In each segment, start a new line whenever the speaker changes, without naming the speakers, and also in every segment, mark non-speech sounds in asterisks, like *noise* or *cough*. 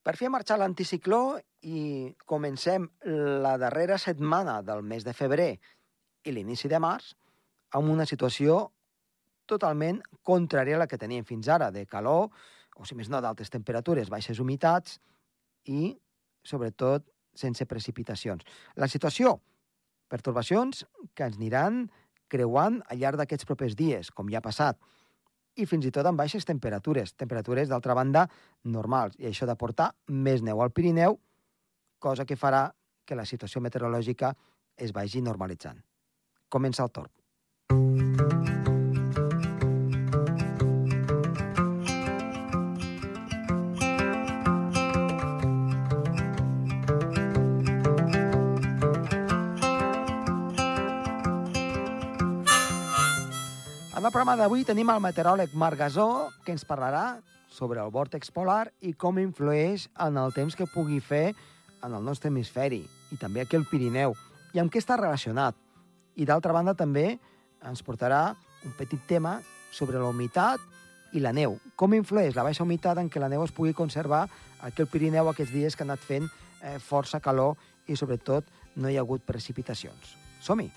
Per fi ha marxat l'anticicló i comencem la darrera setmana del mes de febrer i l'inici de març amb una situació totalment contrària a la que teníem fins ara, de calor, o si més no, d'altes temperatures, baixes humitats i, sobretot, sense precipitacions. La situació, pertorbacions que ens aniran creuant al llarg d'aquests propers dies, com ja ha passat, i fins i tot amb baixes temperatures, temperatures, d'altra banda, normals, i això de portar més neu al Pirineu, cosa que farà que la situació meteorològica es vagi normalitzant. Comença el torn. En el programa d'avui tenim el meteoròleg Marc Gasó, que ens parlarà sobre el vòrtex polar i com influeix en el temps que pugui fer en el nostre hemisferi i també aquí al Pirineu i amb què està relacionat. I d'altra banda també ens portarà un petit tema sobre la humitat i la neu. Com influeix la baixa humitat en què la neu es pugui conservar aquí al Pirineu aquests dies que ha anat fent eh, força calor i sobretot no hi ha hagut precipitacions. Som-hi!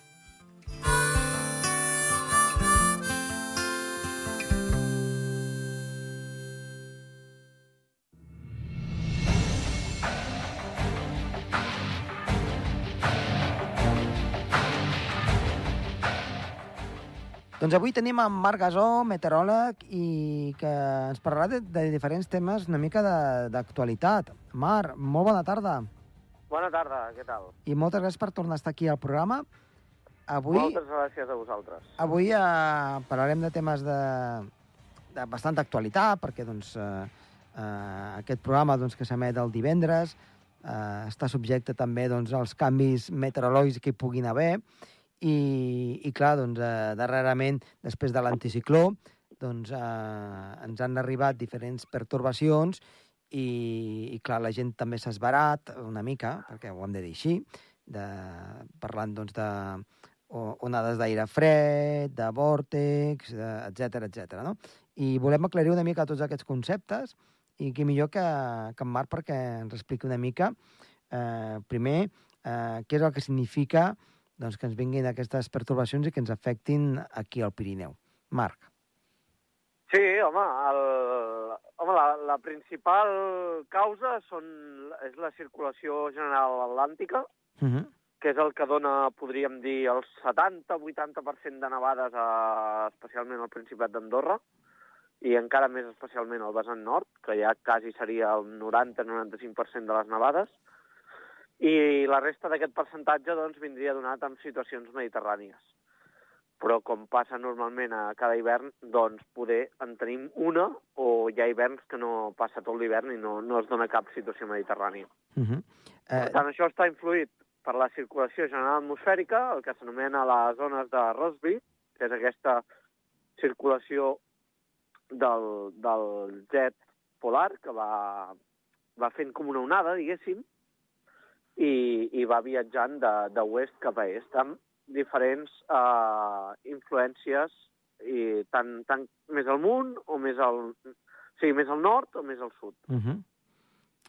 Doncs avui tenim en Marc Gasó, meteoròleg, i que ens parlarà de, de diferents temes una mica d'actualitat. Marc, molt bona tarda.
Bona tarda, què tal?
I moltes gràcies per tornar a estar aquí al programa. Avui,
Moltes gràcies a vosaltres.
avui eh, parlarem de temes de, de bastanta actualitat, perquè doncs, eh, eh, aquest programa doncs, que s'emet el divendres eh, està subjecte també doncs, als canvis meteorològics que hi puguin haver, i, i clar, doncs, eh, darrerament, després de l'anticicló, doncs, eh, ens han arribat diferents pertorbacions i, i clar, la gent també s'ha esbarat una mica, perquè ho hem de dir així, de, parlant doncs, de onades d'aire fred, de vòrtex, etc etc. no? I volem aclarir una mica tots aquests conceptes i qui millor que, que en Marc perquè ens expliqui una mica, eh, primer, eh, què és el que significa doncs, que ens vinguin aquestes pertorbacions i que ens afectin aquí al Pirineu. Marc.
Sí, home, el, home la, la principal causa són, és la circulació general atlàntica,
Uh -huh.
que és el que dona, podríem dir, el 70-80% de nevades, a, especialment al Principat d'Andorra, i encara més especialment al vessant nord, que ja quasi seria el 90-95% de les nevades, i la resta d'aquest percentatge doncs, vindria donat en situacions mediterrànies. Però com passa normalment a cada hivern, doncs poder en tenim una o hi ha hiverns que no passa tot l'hivern i no, no es dona cap situació mediterrània.
Uh -huh.
Per
eh,
tant, això està influït per la circulació general atmosfèrica, el que s'anomena les zones de Rossby, que és aquesta circulació del, del jet polar que va, va fent com una onada, diguéssim, i, i va viatjant de, de oest cap a est, amb diferents uh, influències i tant, tant més al munt o més al... O sigui, més al nord o més al sud.
uh -huh.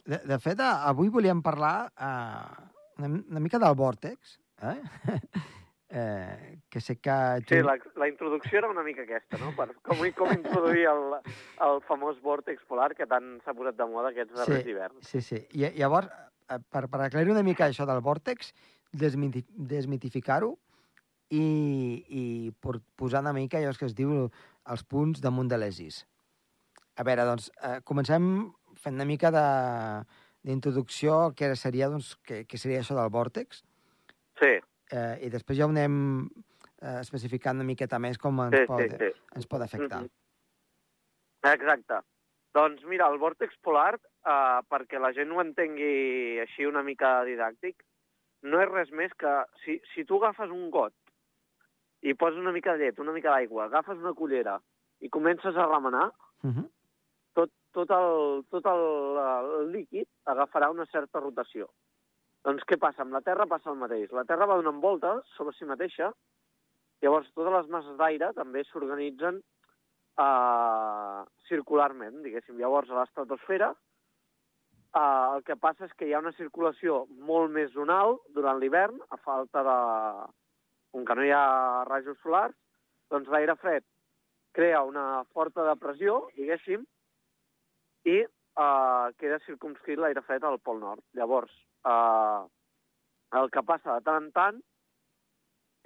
de, de fet, eh, avui volíem parlar eh, una, una mica del vòrtex, eh? *laughs* eh, que sé que... tu-
Sí, la, la introducció era una mica aquesta, no? Per com, com introduir el, el famós vòrtex polar que tant s'ha posat de moda aquests darrers
Sí.
hiverns.
Sí, sí. I llavors, eh, per, per aclarir una mica això del vòrtex, desmiti, desmitificar-ho i, i por, posar una mica allò que es diu els punts damunt de les is. A veure, doncs, eh, comencem fent una mica de d'introducció que seria, doncs, què, què seria això del vòrtex,
Sí,
eh, i després ja ho anem eh, especificant una miqueta més com ens,
sí,
pot,
sí, sí.
ens pot afectar.
Mhm. Exacte. Doncs mira, el vòrtex polar, eh, perquè la gent ho entengui així una mica didàctic, no és res més que si, si tu agafes un got i poses una mica de llet, una mica d'aigua, agafes una cullera i comences a remenar,
Uh -huh.
tot, tot, el, tot el, el líquid agafarà una certa rotació. Doncs què passa? Amb la Terra passa el mateix. La Terra va donant voltes sobre si mateixa, llavors totes les masses d'aire també s'organitzen uh, circularment, diguéssim. Llavors a l'estratosfera uh, el que passa és que hi ha una circulació molt més zonal durant l'hivern, a falta de... Com que no hi ha rajos solars, doncs l'aire fred crea una forta depressió, diguéssim, i eh, queda circumscrit l'aire fred al Pol Nord. Llavors, eh, el que passa de tant en tant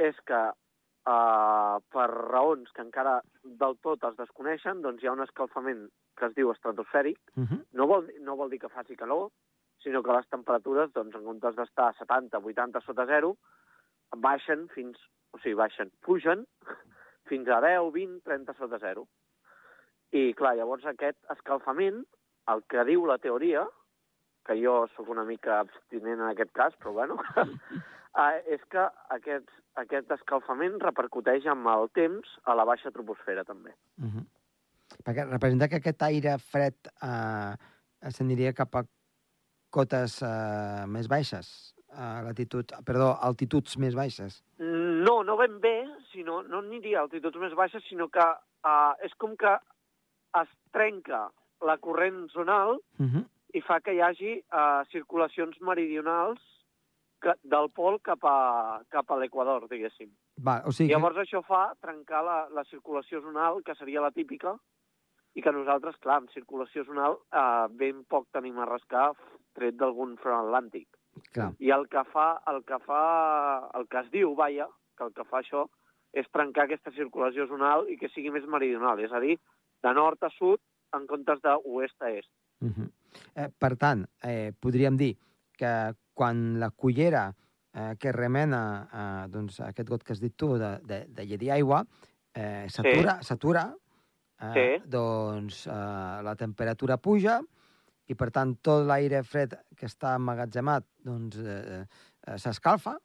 és que eh, per raons que encara del tot es desconeixen, doncs hi ha un escalfament que es diu estratosfèric.
Uh -huh.
No vol, no vol dir que faci calor, sinó que les temperatures, doncs, en comptes d'estar a 70, 80 sota zero, baixen fins, o sigui, baixen, pugen fins a 10, 20, 30 sota zero. I, clar, llavors aquest escalfament, el que diu la teoria, que jo sóc una mica abstinent en aquest cas, però bueno, *laughs* eh, és que aquest, aquest escalfament repercuteix amb el temps a la baixa troposfera, també.
Uh -huh. Perquè representa que aquest aire fred eh, s'aniria cap a cotes eh, més baixes, a latitud, perdó, altituds més baixes.
No, no ben bé, sinó, no aniria a altituds més baixes, sinó que uh, és com que es trenca la corrent zonal
Uh -huh.
i fa que hi hagi uh, circulacions meridionals que, del pol cap a, cap a l'equador, diguéssim.
Va, o sigui
I llavors això fa trencar la, la circulació zonal, que seria la típica, i que nosaltres, clar, amb circulació zonal uh, ben poc tenim a rascar tret d'algun front atlàntic.
clar,
I el que fa, el que fa, el que es diu, vaja, que el que fa això és trencar aquesta circulació zonal i que sigui més meridional, és a dir, de nord a sud en comptes d'oest a est.
Uh -huh. eh, per tant, eh, podríem dir que quan la cullera eh, que remena eh, doncs, aquest got que has dit tu de, de, de llet i aigua eh, s'atura, s'atura eh,
Sí.
doncs eh, la temperatura puja i, per tant, tot l'aire fred que està emmagatzemat doncs, eh, eh, s'escalfa,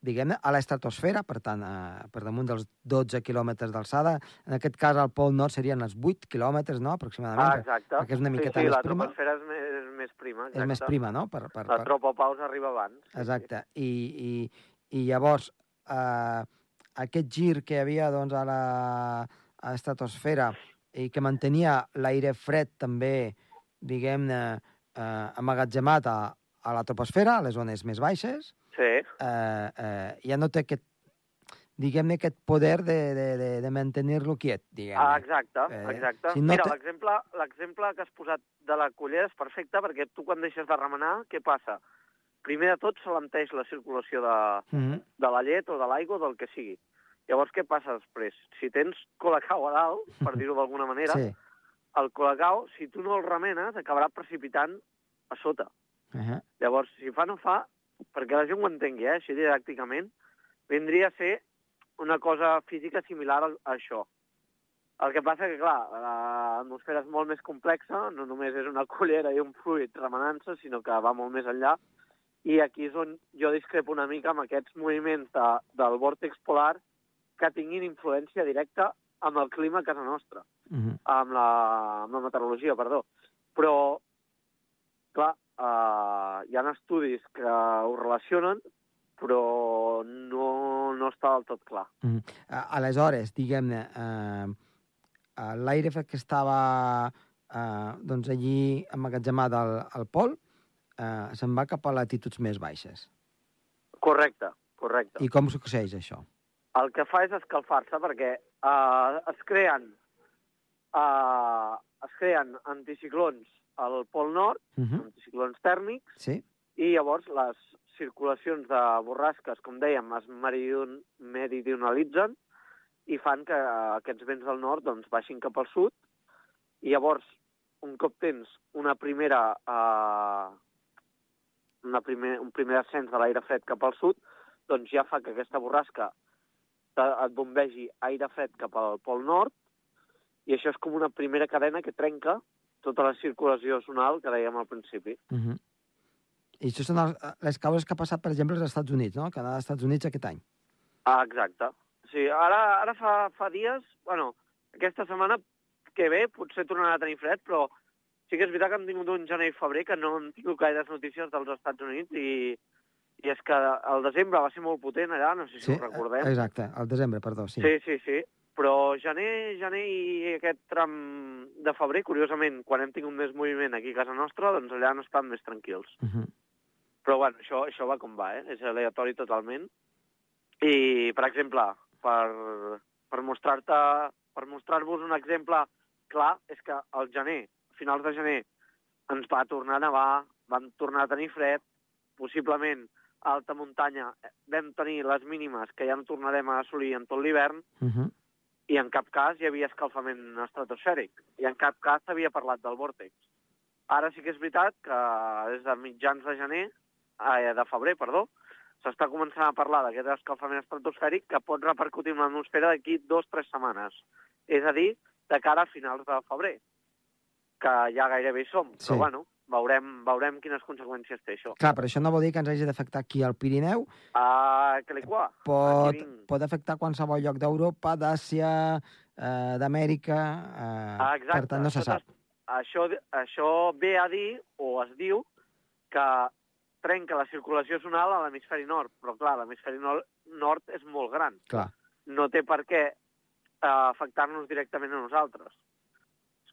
diguem-ne, a l'estratosfera, per tant, eh, per damunt dels 12 quilòmetres d'alçada. En aquest cas, al Pol Nord serien els 8 quilòmetres, no?, aproximadament.
Ah, exacte.
perquè és una miqueta
sí, sí,
més
la
prima.
troposfera és més, és més prima. Exacte.
És més prima, no? Per, per,
La
per...
tropopausa arriba abans. Sí,
Exacte. I, i, I llavors, eh, aquest gir que hi havia doncs, a la a estratosfera i que mantenia l'aire fred també, diguem-ne, eh, amagatzemat a, a la troposfera, a les zones més baixes,
Sí,
eh, eh, ja no té aquest, diguem-ne, aquest poder de, de, de, de mantenir-lo quiet, diguem-ne.
Ah, exacte,
Eh,
exacte.
si no
Mira,
te-
l'exemple que has posat de la cullera és perfecte perquè tu quan deixes de remenar, què passa? Primer de tot s'alenteix la circulació de,
Mhm.
de la llet o de l'aigua o del que sigui. Llavors, què passa després? Si tens colacao a dalt, per dir-ho d'alguna manera,
Sí.
el colacao, si tu no el remenes, acabarà precipitant a sota.
Uh -huh.
Llavors, si fa no fa, perquè la gent ho entengui, eh, així didàcticament, vindria a ser una cosa física similar a, a això. El que passa que, clar, l'atmosfera és molt més complexa, no només és una *laughs* cullera i un fluid remenant-se, sinó que va molt més enllà, i aquí és on jo discrepo una mica amb aquests moviments de, del vòrtex polar que tinguin influència directa amb el clima a casa nostra
Uh -huh.
amb la, amb la meteorologia, perdó. Però, clar, uh, hi ha estudis que ho relacionen, però no, no està del tot clar.
Mm. Aleshores, diguem-ne, eh, eh, l'aire que estava eh, doncs allí emmagatzemat al, al pol eh, se'n va cap a latituds més baixes.
Correcte, correcte.
I com succeeix això?
El que fa és escalfar-se perquè uh, es creen uh, es creen anticiclons al Pol Nord,
Uh -huh.
anticiclons tèrmics,
Sí?
i llavors les circulacions de borrasques, com dèiem, es meridion meridionalitzen i fan que aquests vents del nord doncs, baixin cap al sud i llavors, un cop tens una primera, eh, una primer, un primer ascens de l'aire fred cap al sud, doncs ja fa que aquesta borrasca et bombegi aire fred cap al pol nord i això és com una primera cadena que trenca tota la circulació zonal que dèiem al principi.
Uh -huh. I això són els, les causes que ha passat, per exemple, als Estats Units, no? Canadà als Estats Units aquest any.
Ah, exacte. Sí, ara, ara fa, fa dies, bueno, aquesta setmana que ve potser tornarà a tenir fred, però sí que és veritat que hem tingut un gener i febrer que no hem tingut gaires notícies dels Estats Units i, i és que el desembre va ser molt potent allà, no sé si ho recordem.
Exacte, al desembre, perdó, sí.
Sí, sí, sí. Però gener, gener i aquest tram de febrer, curiosament, quan hem tingut més moviment aquí a casa nostra, doncs allà han estat més tranquils.
Uh -huh.
Però bueno, això, això va com va, eh? És aleatori totalment. I, per exemple, per, per mostrar-te per mostrar-vos un exemple clar, és que al gener, a finals de gener, ens va tornar a nevar, vam tornar a tenir fred, possiblement alta muntanya vam tenir les mínimes que ja no tornarem a assolir en tot l'hivern,
Uh -huh.
i en cap cas hi havia escalfament estratosfèric, i en cap cas s'havia parlat del vòrtex. Ara sí que és veritat que des de mitjans de gener, eh, de febrer, perdó, s'està començant a parlar d'aquest escalfament estratosfèric que pot repercutir en l'atmosfera d'aquí dues o tres setmanes. És a dir, de cara a finals de febrer, que ja gairebé hi som.
Sí.
Però bueno, veurem, veurem quines conseqüències té això.
Clar, però això no vol dir que ens hagi d'afectar aquí al Pirineu.
Ah, que li qua.
Pot,
Aquí vinc.
pot afectar qualsevol lloc d'Europa, d'Àsia, eh, d'Amèrica... Eh,
Ah, exacte.
Per tant, no se sap.
Això, això ve a dir, o es diu, que trenca la circulació zonal a l'hemisferi nord. Però, clar, l'hemisferi nord, nord és molt gran.
Clar.
No té per què eh, afectar-nos directament a nosaltres.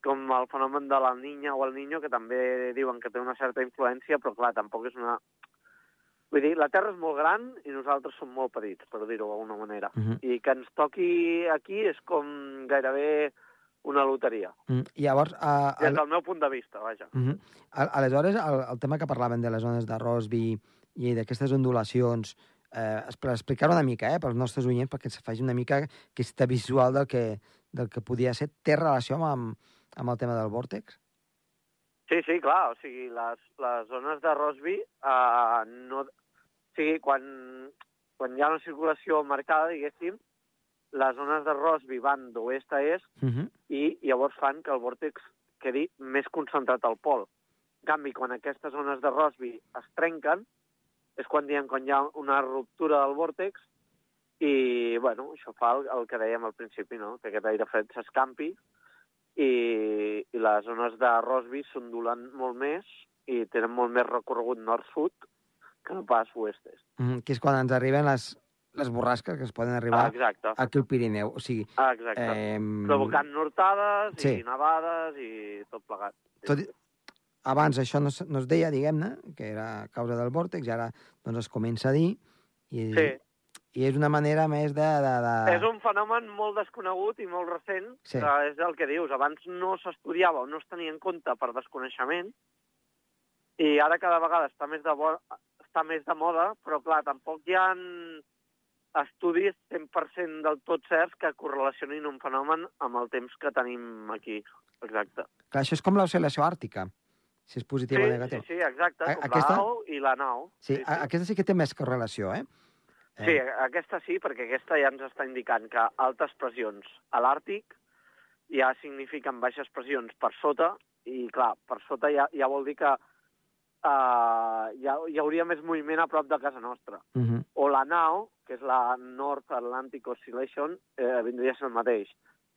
Com el fenomen de la niña o el niño, que també diuen que té una certa influència, però, clar, tampoc és una... Vull dir, la Terra és molt gran i nosaltres som molt petits, per dir-ho d'alguna manera.
Uh -huh.
I que ens toqui aquí és com gairebé una loteria.
Mm. Llavors, eh,
Des
el,
del meu punt de vista, vaja.
uh -huh. aleshores, el, el tema que parlaven de les zones de Rosby i d'aquestes ondulacions, eh, per explicar una mica, eh, pels nostres oients, perquè se faci una mica aquesta visual del que, del que podia ser, té relació amb, amb el tema del vòrtex?
Sí, sí, clar, o sigui, les, les zones de Rosby, eh, no, o sigui, quan, quan hi ha una circulació marcada, diguéssim, les zones de Rosby van d'oest a est
Uh -huh.
i llavors fan que el vòrtex quedi més concentrat al pol. En canvi, quan aquestes zones de Rosby es trenquen, és quan diem quan hi ha una ruptura del vòrtex i, bueno, això fa el, el que dèiem al principi, no? que aquest aire fred s'escampi i, i les zones de Rosby s'ondulen molt més i tenen molt més recorregut nord-sud que no pas oest-est.
-huh. Que és quan ens arriben les, les borrasques que es poden arribar
Ah, exacte,
aquí al Pirineu. O sigui,
ah, exacte.
eh,
Provocant nortades
Sí.
i nevades i tot plegat.
tot, i- abans això no, no es deia, diguem-ne, que era a causa del vòrtex, i ara doncs, es comença a dir, i,
Sí.
I és una manera més de... de, de...
És un fenomen molt desconegut i molt recent.
Sí.
que és el que dius. Abans no s'estudiava o no es tenia en compte per desconeixement, i ara cada vegada està més de, bo... està més de moda, però clar, tampoc hi ha estudis 100% del tot certs que correlacionin un fenomen amb el temps que tenim aquí. Exacte.
Clar, això és com l'oscil·lació àrtica, si és positiu
sí,
o
sí,
negatiu.
sí, exacte,
A-
com
aquesta-
la nau i la nau.
Sí, a- aquesta sí que té més correlació, eh?
Sí, aquesta sí, perquè aquesta ja ens està indicant que altes pressions a l'Àrtic ja signifiquen baixes pressions per sota, i clar, per sota ja, ja vol dir que uh, ja, hi hauria més moviment a prop de casa nostra.
Uh -huh.
O la NAO, que és la North Atlantic Oscillation, eh, vindria a ser el mateix.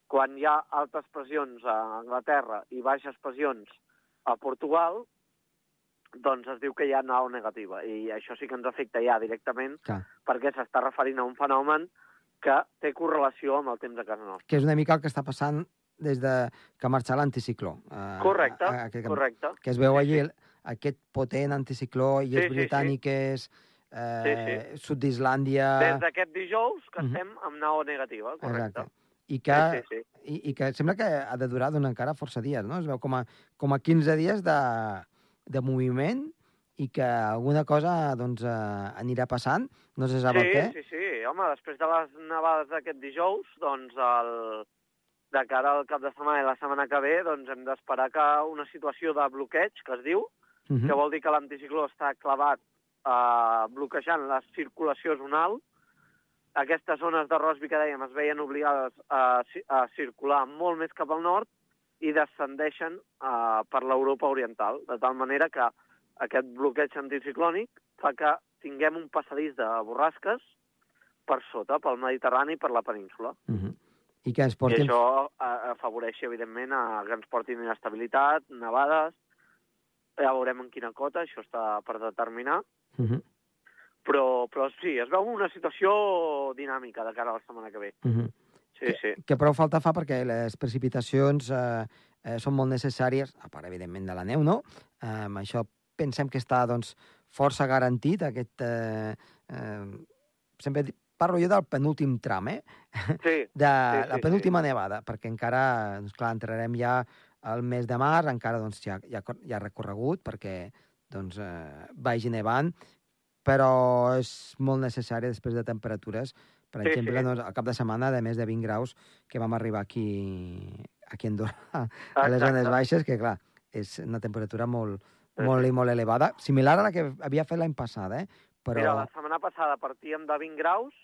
Quan hi ha altes pressions a Anglaterra i baixes pressions a Portugal, doncs es diu que hi ha nau negativa. I això sí que ens afecta ja directament
Clar.
perquè s'està referint a un fenomen que té correlació amb el temps de casa nostra.
Que és una mica el que està passant des de que marxa l'anticicló. eh,
Correcte,
a- a- aquest camp.
correcte.
Que es veu
Sí,
allí
sí.
el- aquest potent anticicló, illes
Sí, sí, sí.
britàniques, eh, sud d'Islàndia...
Des d'aquest dijous que
Mhm.
estem amb nau negativa, correcte.
Exacte. I que,
Sí, sí, sí.
i, I que sembla que ha de durar doncs, encara força dies, no? Es veu com a, com a 15 dies de, de moviment i que alguna cosa doncs, eh, anirà passant, no se sap el
sí,
què.
sí, sí. Home, després de les nevades d'aquest dijous, doncs el... de cara al cap de setmana i la setmana que ve, doncs hem d'esperar que una situació de bloqueig, que es diu,
Uh -huh.
que vol dir que l'anticicló està clavat eh, bloquejant la circulació zonal. Aquestes zones de Rosby que dèiem es veien obligades a, a circular molt més cap al nord i descendeixen eh, per l'Europa oriental, de tal manera que aquest bloqueig anticiclònic fa que tinguem un passadís de borrasques per sota, pel Mediterrani i per la península.
Uh -huh. I que ens
I
portin...
això eh, afavoreix, evidentment, a que ens portin inestabilitat, nevades, ja veurem en quina cota, això està per determinar,
Uh -huh.
però, però sí, es veu una situació dinàmica de cara a la setmana que ve.
Uh -huh.
Sí, sí.
que prou falta fa perquè les precipitacions eh, eh, són molt necessàries, a part, evidentment, de la neu, no? Eh, amb això pensem que està doncs, força garantit aquest... Eh, eh, sempre parlo jo del penúltim tram, eh?
Sí,
De
sí,
la
sí,
penúltima nevada, perquè encara, doncs, clar, entrarem ja al mes de març, encara doncs, cor- hi ha recorregut perquè doncs, eh, vagi nevant, però és molt necessari després de temperatures, per
Sí,
exemple,
sí.
doncs, al cap de setmana de més de 20 graus que vam arribar aquí, aquí a Andorra, *laughs* a les
Exacte.
zones baixes, que clar, és una temperatura molt,
Sí,
molt i molt elevada, similar a la que havia fet l'any passat, eh? Però...
Mira, la setmana passada partíem de 20 graus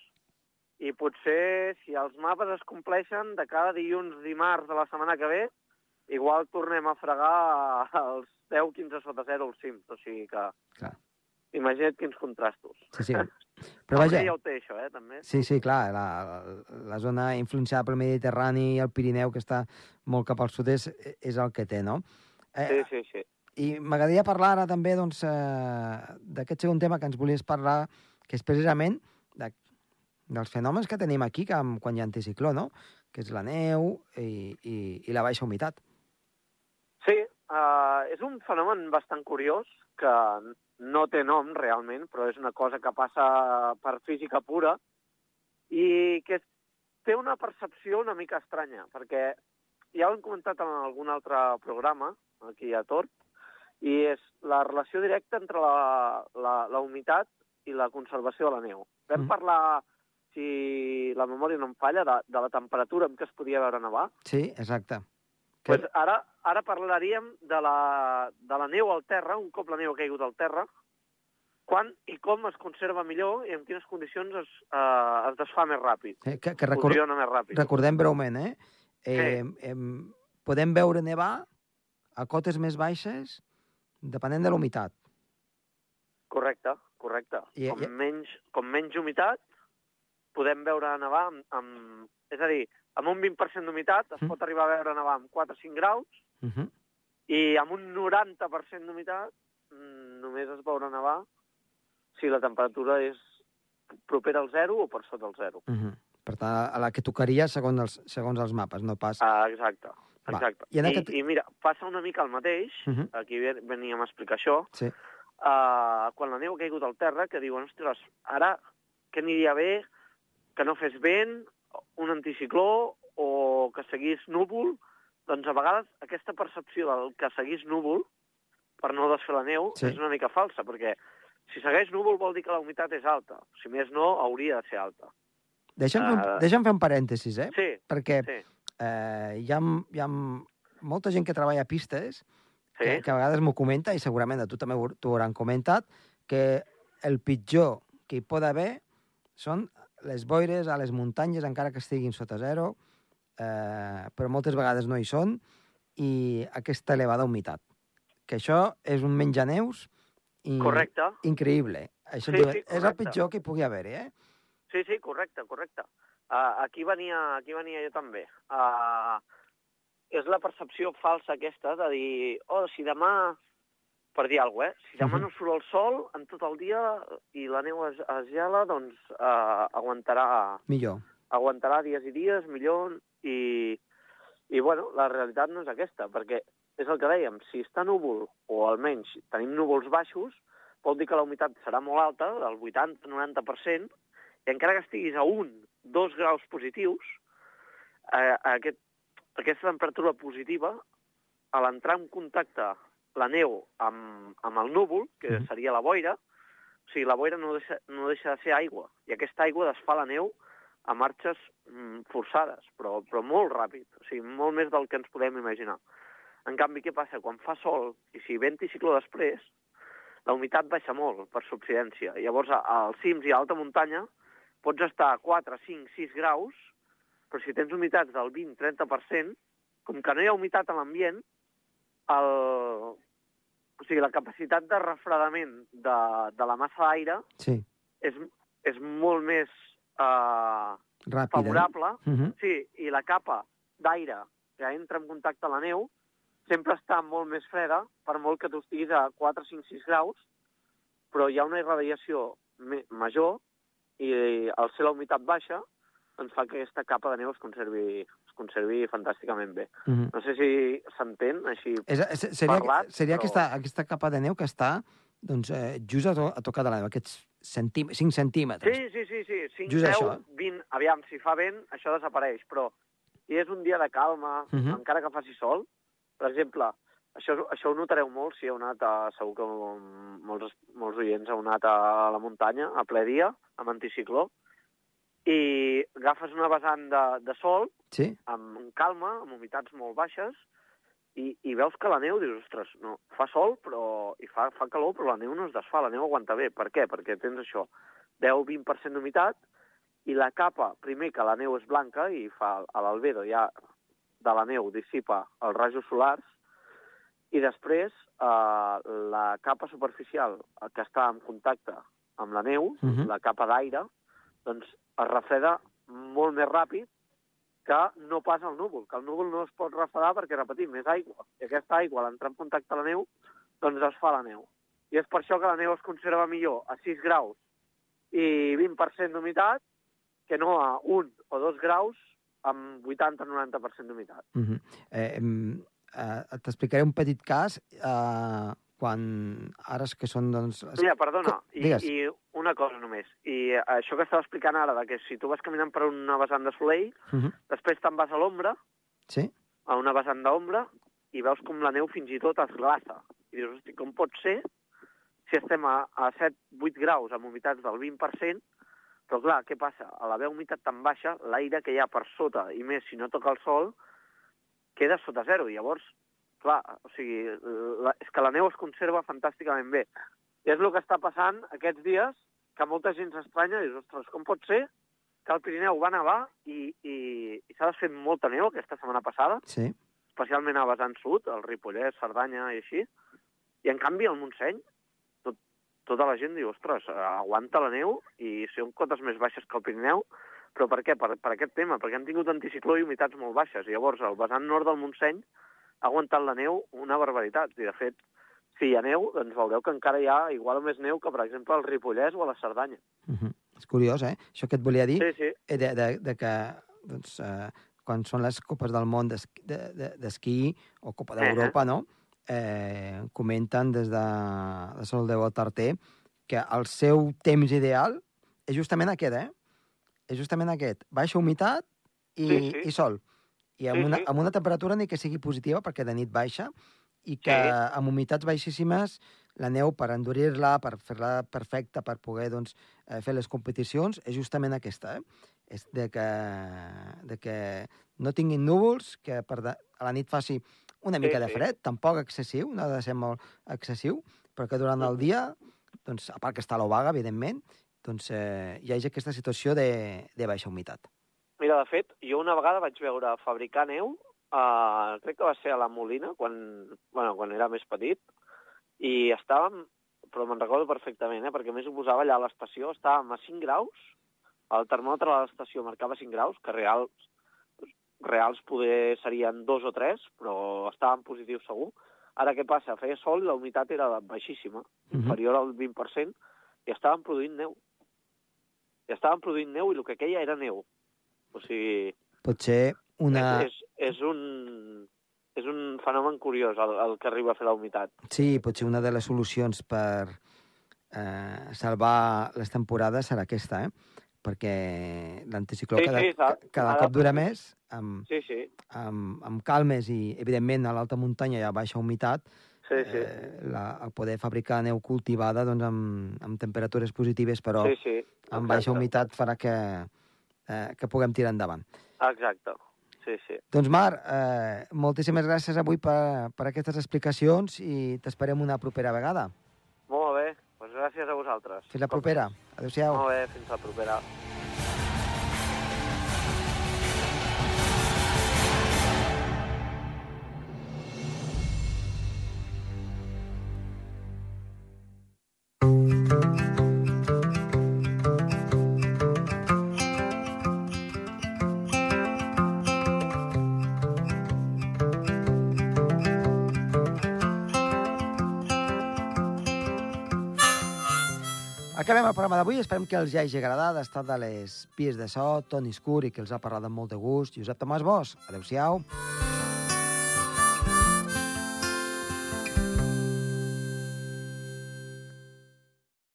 i potser, si els mapes es compleixen, de cada dilluns, dimarts de la setmana que ve, igual tornem a fregar els 10, 15 sota zero als cims. O sigui que...
Clar.
Imagina't quins contrastos.
Sí, sí. *laughs* Però vaja,
ja ho té, això, eh, també.
Sí, sí, clar, la, la zona influenciada pel Mediterrani i el Pirineu, que està molt cap al sud, és, és el que té, no?
Sí,
Eh,
sí, sí.
I m'agradaria parlar ara també doncs, eh, d'aquest segon tema que ens volies parlar, que és precisament de, dels fenòmens que tenim aquí que, quan hi ha anticicló, no? que és la neu i, i, i la baixa humitat.
Sí, uh, és un fenomen bastant curiós que no té nom realment, però és una cosa que passa per física pura i que té una percepció una mica estranya, perquè ja ho hem comentat en algun altre programa, aquí a Tort, i és la relació directa entre la, la, la humitat i la conservació de la neu. Vam
Mhm.
parlar, si la memòria no em falla, de, de la temperatura amb què es podia veure nevar,
Sí, exacte. Que,
Pues ara, ara parlaríem de la, de la neu al terra, un cop la neu ha caigut al terra, quan i com es conserva millor i en quines condicions es, eh, es desfà més ràpid,
eh, que, que record,
més ràpid.
recordem breument, eh? eh, eh podem veure nevar a cotes més baixes depenent de la humitat.
Correcte, correcte.
I-
com,
i-
menys, com menys humitat, podem veure nevar amb... amb és a dir, amb un 20% d'humitat es
Mm.
pot arribar a veure nevar amb 4 o 5 graus
Uh -huh.
i amb un 90% d'humitat mm, només es veurà nevar si la temperatura és propera al zero o per sota el zero.
Uh -huh. Per tant, a la que tocaria segons els, segons els mapes, no pas...
Ah, exacte,
Va.
exacte.
I aquest-
I, I mira, passa una mica el mateix,
Uh -huh.
aquí ve- veníem a explicar això,
Sí.
uh, quan la neu ha caigut al terra, que diuen, ostres, ara què aniria bé que no fes vent, un anticicló o que seguís núvol, doncs a vegades aquesta percepció del que seguís núvol per no desfer la neu
Sí.
és una mica falsa, perquè si segueix núvol vol dir que la humitat és alta. Si més no, hauria de ser alta.
Deixa'm, fer, un,
Ah.
deixa'm fer un parèntesis, eh?
Sí,
Perquè
sí,
eh, hi, ha, hi ha molta gent que treballa a pistes
sí.
que, que a vegades m'ho comenta, i segurament a tu també ho- t'ho hauran comentat, que el pitjor que hi pot haver són les boires a les muntanyes, encara que estiguin sota zero, eh, però moltes vegades no hi són, i aquesta elevada humitat. Que això és un menjaneus i
Correcte.
increïble. Això
Sí, sí,
és el
correcte.
pitjor que hi pugui haver-hi, eh?
Sí, sí, correcte, correcte. Uh, aquí, venia, aquí venia jo també. Uh, és la percepció falsa aquesta de dir, oh, si demà, per dir alguna cosa, eh? Si demà
Mhm.
no surt el sol en tot el dia i la neu es, es gela, doncs uh, aguantarà,
Millor.
aguantarà dies i dies, millor, i, i bueno, la realitat no és aquesta, perquè és el que dèiem, si està núvol, o almenys tenim núvols baixos, vol dir que la humitat serà molt alta, del 80-90%, i encara que estiguis a un, dos graus positius, eh, aquest, aquesta temperatura positiva, a l'entrar en contacte la neu amb, amb el núvol, que
Mhm.
seria la boira, o sigui, la boira no deixa, no deixa de ser aigua, i aquesta aigua desfà la neu a marxes mm, forçades, però, però molt ràpid, o sigui, molt més del que ens podem imaginar. En canvi, què passa? Quan fa sol, i si ve anticicló després, la humitat baixa molt per subsidència. Llavors, als cims i a alta muntanya pots estar a 4, 5, 6 graus, però si tens humitats del 20-30%, com que no hi ha humitat a l'ambient, el... o sigui, la capacitat de refredament de, de la massa d'aire
Sí,
és, és molt més eh,
ràpida.
favorable
Uh -huh.
Sí, i la capa d'aire que entra en contacte amb la neu sempre està molt més freda, per molt que tu estiguis a 4, 5, 6 graus, però hi ha una irradiació major i al ser la humitat baixa, doncs fa que aquesta capa de neu es conservi, conservi fantàsticament bé.
Uh -huh.
No sé si s'entén així.
És, és, seria
Parlat,
seria
però-
aquesta, aquesta capa de neu que està doncs, eh, just a, to, a tocar de la neu, aquests centí 5 centímetres.
Sí, sí, sí, sí. 5,
Just
10,
això.
20... Aviam, si fa vent, això desapareix, però si és un dia de calma,
Mhm.
encara que faci sol, per exemple, això, això ho notareu molt si heu anat a... Segur que molts, molts oients heu anat a la muntanya a ple dia, amb anticicló, agafes una vessant de, de sol
Sí?
amb calma, amb humitats molt baixes, i, i veus que la neu, dius, ostres, no, fa sol però, i fa, fa calor, però la neu no es desfà, la neu aguanta bé. Per què? Perquè tens això, 10-20% d'humitat, i la capa, primer que la neu és blanca i fa a l'albedo ja de la neu dissipa els rajos solars, i després eh, la capa superficial que està en contacte amb la neu,
Mhm.
la capa d'aire, doncs es refreda molt més ràpid que no pas el núvol, que el núvol no es pot refredar perquè, repetim, és aigua. I aquesta aigua, a l'entrar en contacte amb la neu, doncs es fa la neu. I és per això que la neu es conserva millor a 6 graus i 20% d'humitat que no a 1 o 2 graus amb 80-90% d'humitat.
Uh -huh. eh, eh, T'explicaré un petit cas eh, quan ara és que són doncs...
Mira, perdona, i, i una cosa només. I eh, això que estava explicant ara, de que si tu vas caminant per una vessant de soleil,
Uh -huh.
després te'n vas a l'ombra,
Sí?
a una vessant d'ombra, i veus com la neu fins i tot es glaça. I dius, hosti, com pot ser si estem a, a 7-8 graus amb humitats del 20%, però clar, què passa? A l'haver humitat tan baixa, l'aire que hi ha per sota, i més si no toca el sol, queda sota zero. I llavors, clar, o sigui, la, és que la neu es conserva fantàsticament bé. I és el que està passant aquests dies, que molta gent s'estranya i dius, ostres, com pot ser que al Pirineu va nevar i, i, i s'ha desfet molta neu aquesta setmana passada,
Sí.
especialment a vessant sud, el Ripollès, Cerdanya i així, i en canvi al Montseny tot, tota la gent diu, ostres, aguanta la neu i són cotes més baixes que el Pirineu, però per què? Per, per aquest tema, perquè han tingut anticicló i humitats molt baixes. I llavors el vessant nord del Montseny ha aguantat la neu una barbaritat. I de fet, si hi ha neu, doncs veureu que encara hi ha igual o més neu que, per exemple, al Ripollès o a la Cerdanya.
Uh -huh. És curiós, eh? Això que et volia dir,
Sí, sí.
eh, de, de, de que doncs, eh, quan són les copes del món d'esquí de, de, d'esquí o Copa d'Europa, no? Eh, comenten des de la Sol de Tarter que el seu temps ideal és justament aquest, eh? És justament aquest. Baixa humitat i,
Sí, sí.
i sol. I amb,
Sí,
una,
sí.
amb una temperatura ni que sigui positiva, perquè de nit baixa, i que
Sí.
amb humitats baixíssimes la neu, per endurir-la, per fer-la perfecta, per poder doncs, eh, fer les competicions, és justament aquesta, eh? És de que, de que no tinguin núvols, que per de, a la nit faci una mica de
sí.
fred, tampoc excessiu, no ha de ser molt excessiu, però que durant el dia, doncs, a part que està l'obaga, evidentment, doncs eh, hi hagi aquesta situació de, de baixa humitat.
Mira, de fet, jo una vegada vaig veure fabricar neu, uh, crec que va ser a la Molina, quan, bueno, quan era més petit, i estàvem, però me'n recordo perfectament, eh, perquè més ho posava allà a l'estació, estàvem a 5 graus, el termòmetre a l'estació marcava 5 graus, que reals, reals poder serien 2 o 3, però estàvem positius segur. Ara què passa? Feia sol i la humitat era baixíssima,
Mhm.
inferior al 20%, i estàvem produint neu. I estàvem produint neu i el que queia era neu. O sigui,
Pot ser una...
és, és, un, és un fenomen curiós el, el que arriba a fer la humitat.
Sí, potser una de les solucions per eh, salvar les temporades serà aquesta, eh? perquè l'anticicló
Sí,
cada,
sí,
cada cop dura més, amb,
Sí, sí,
amb, amb calmes i, evidentment, a l'alta muntanya hi ha baixa humitat,
sí, sí.
eh, la, el poder fabricar neu cultivada doncs, amb, amb temperatures positives, però
sí, sí.
amb baixa
exacte.
humitat farà que, eh, que puguem tirar endavant.
Exacte, sí, sí.
Doncs, Marc, eh, moltíssimes gràcies avui per, per aquestes explicacions i t'esperem una propera vegada.
Molt bé, doncs gràcies a vosaltres.
Fins la propera. Adéu-siau.
Molt bé, fins la propera.
El programa d'avui. Esperem que els hagi agradat. Ha estat de les pies de so, Toni Escur, i que els ha parlat amb molt de gust. Josep Tomàs Bosch. Adéu-siau. Adéu-siau.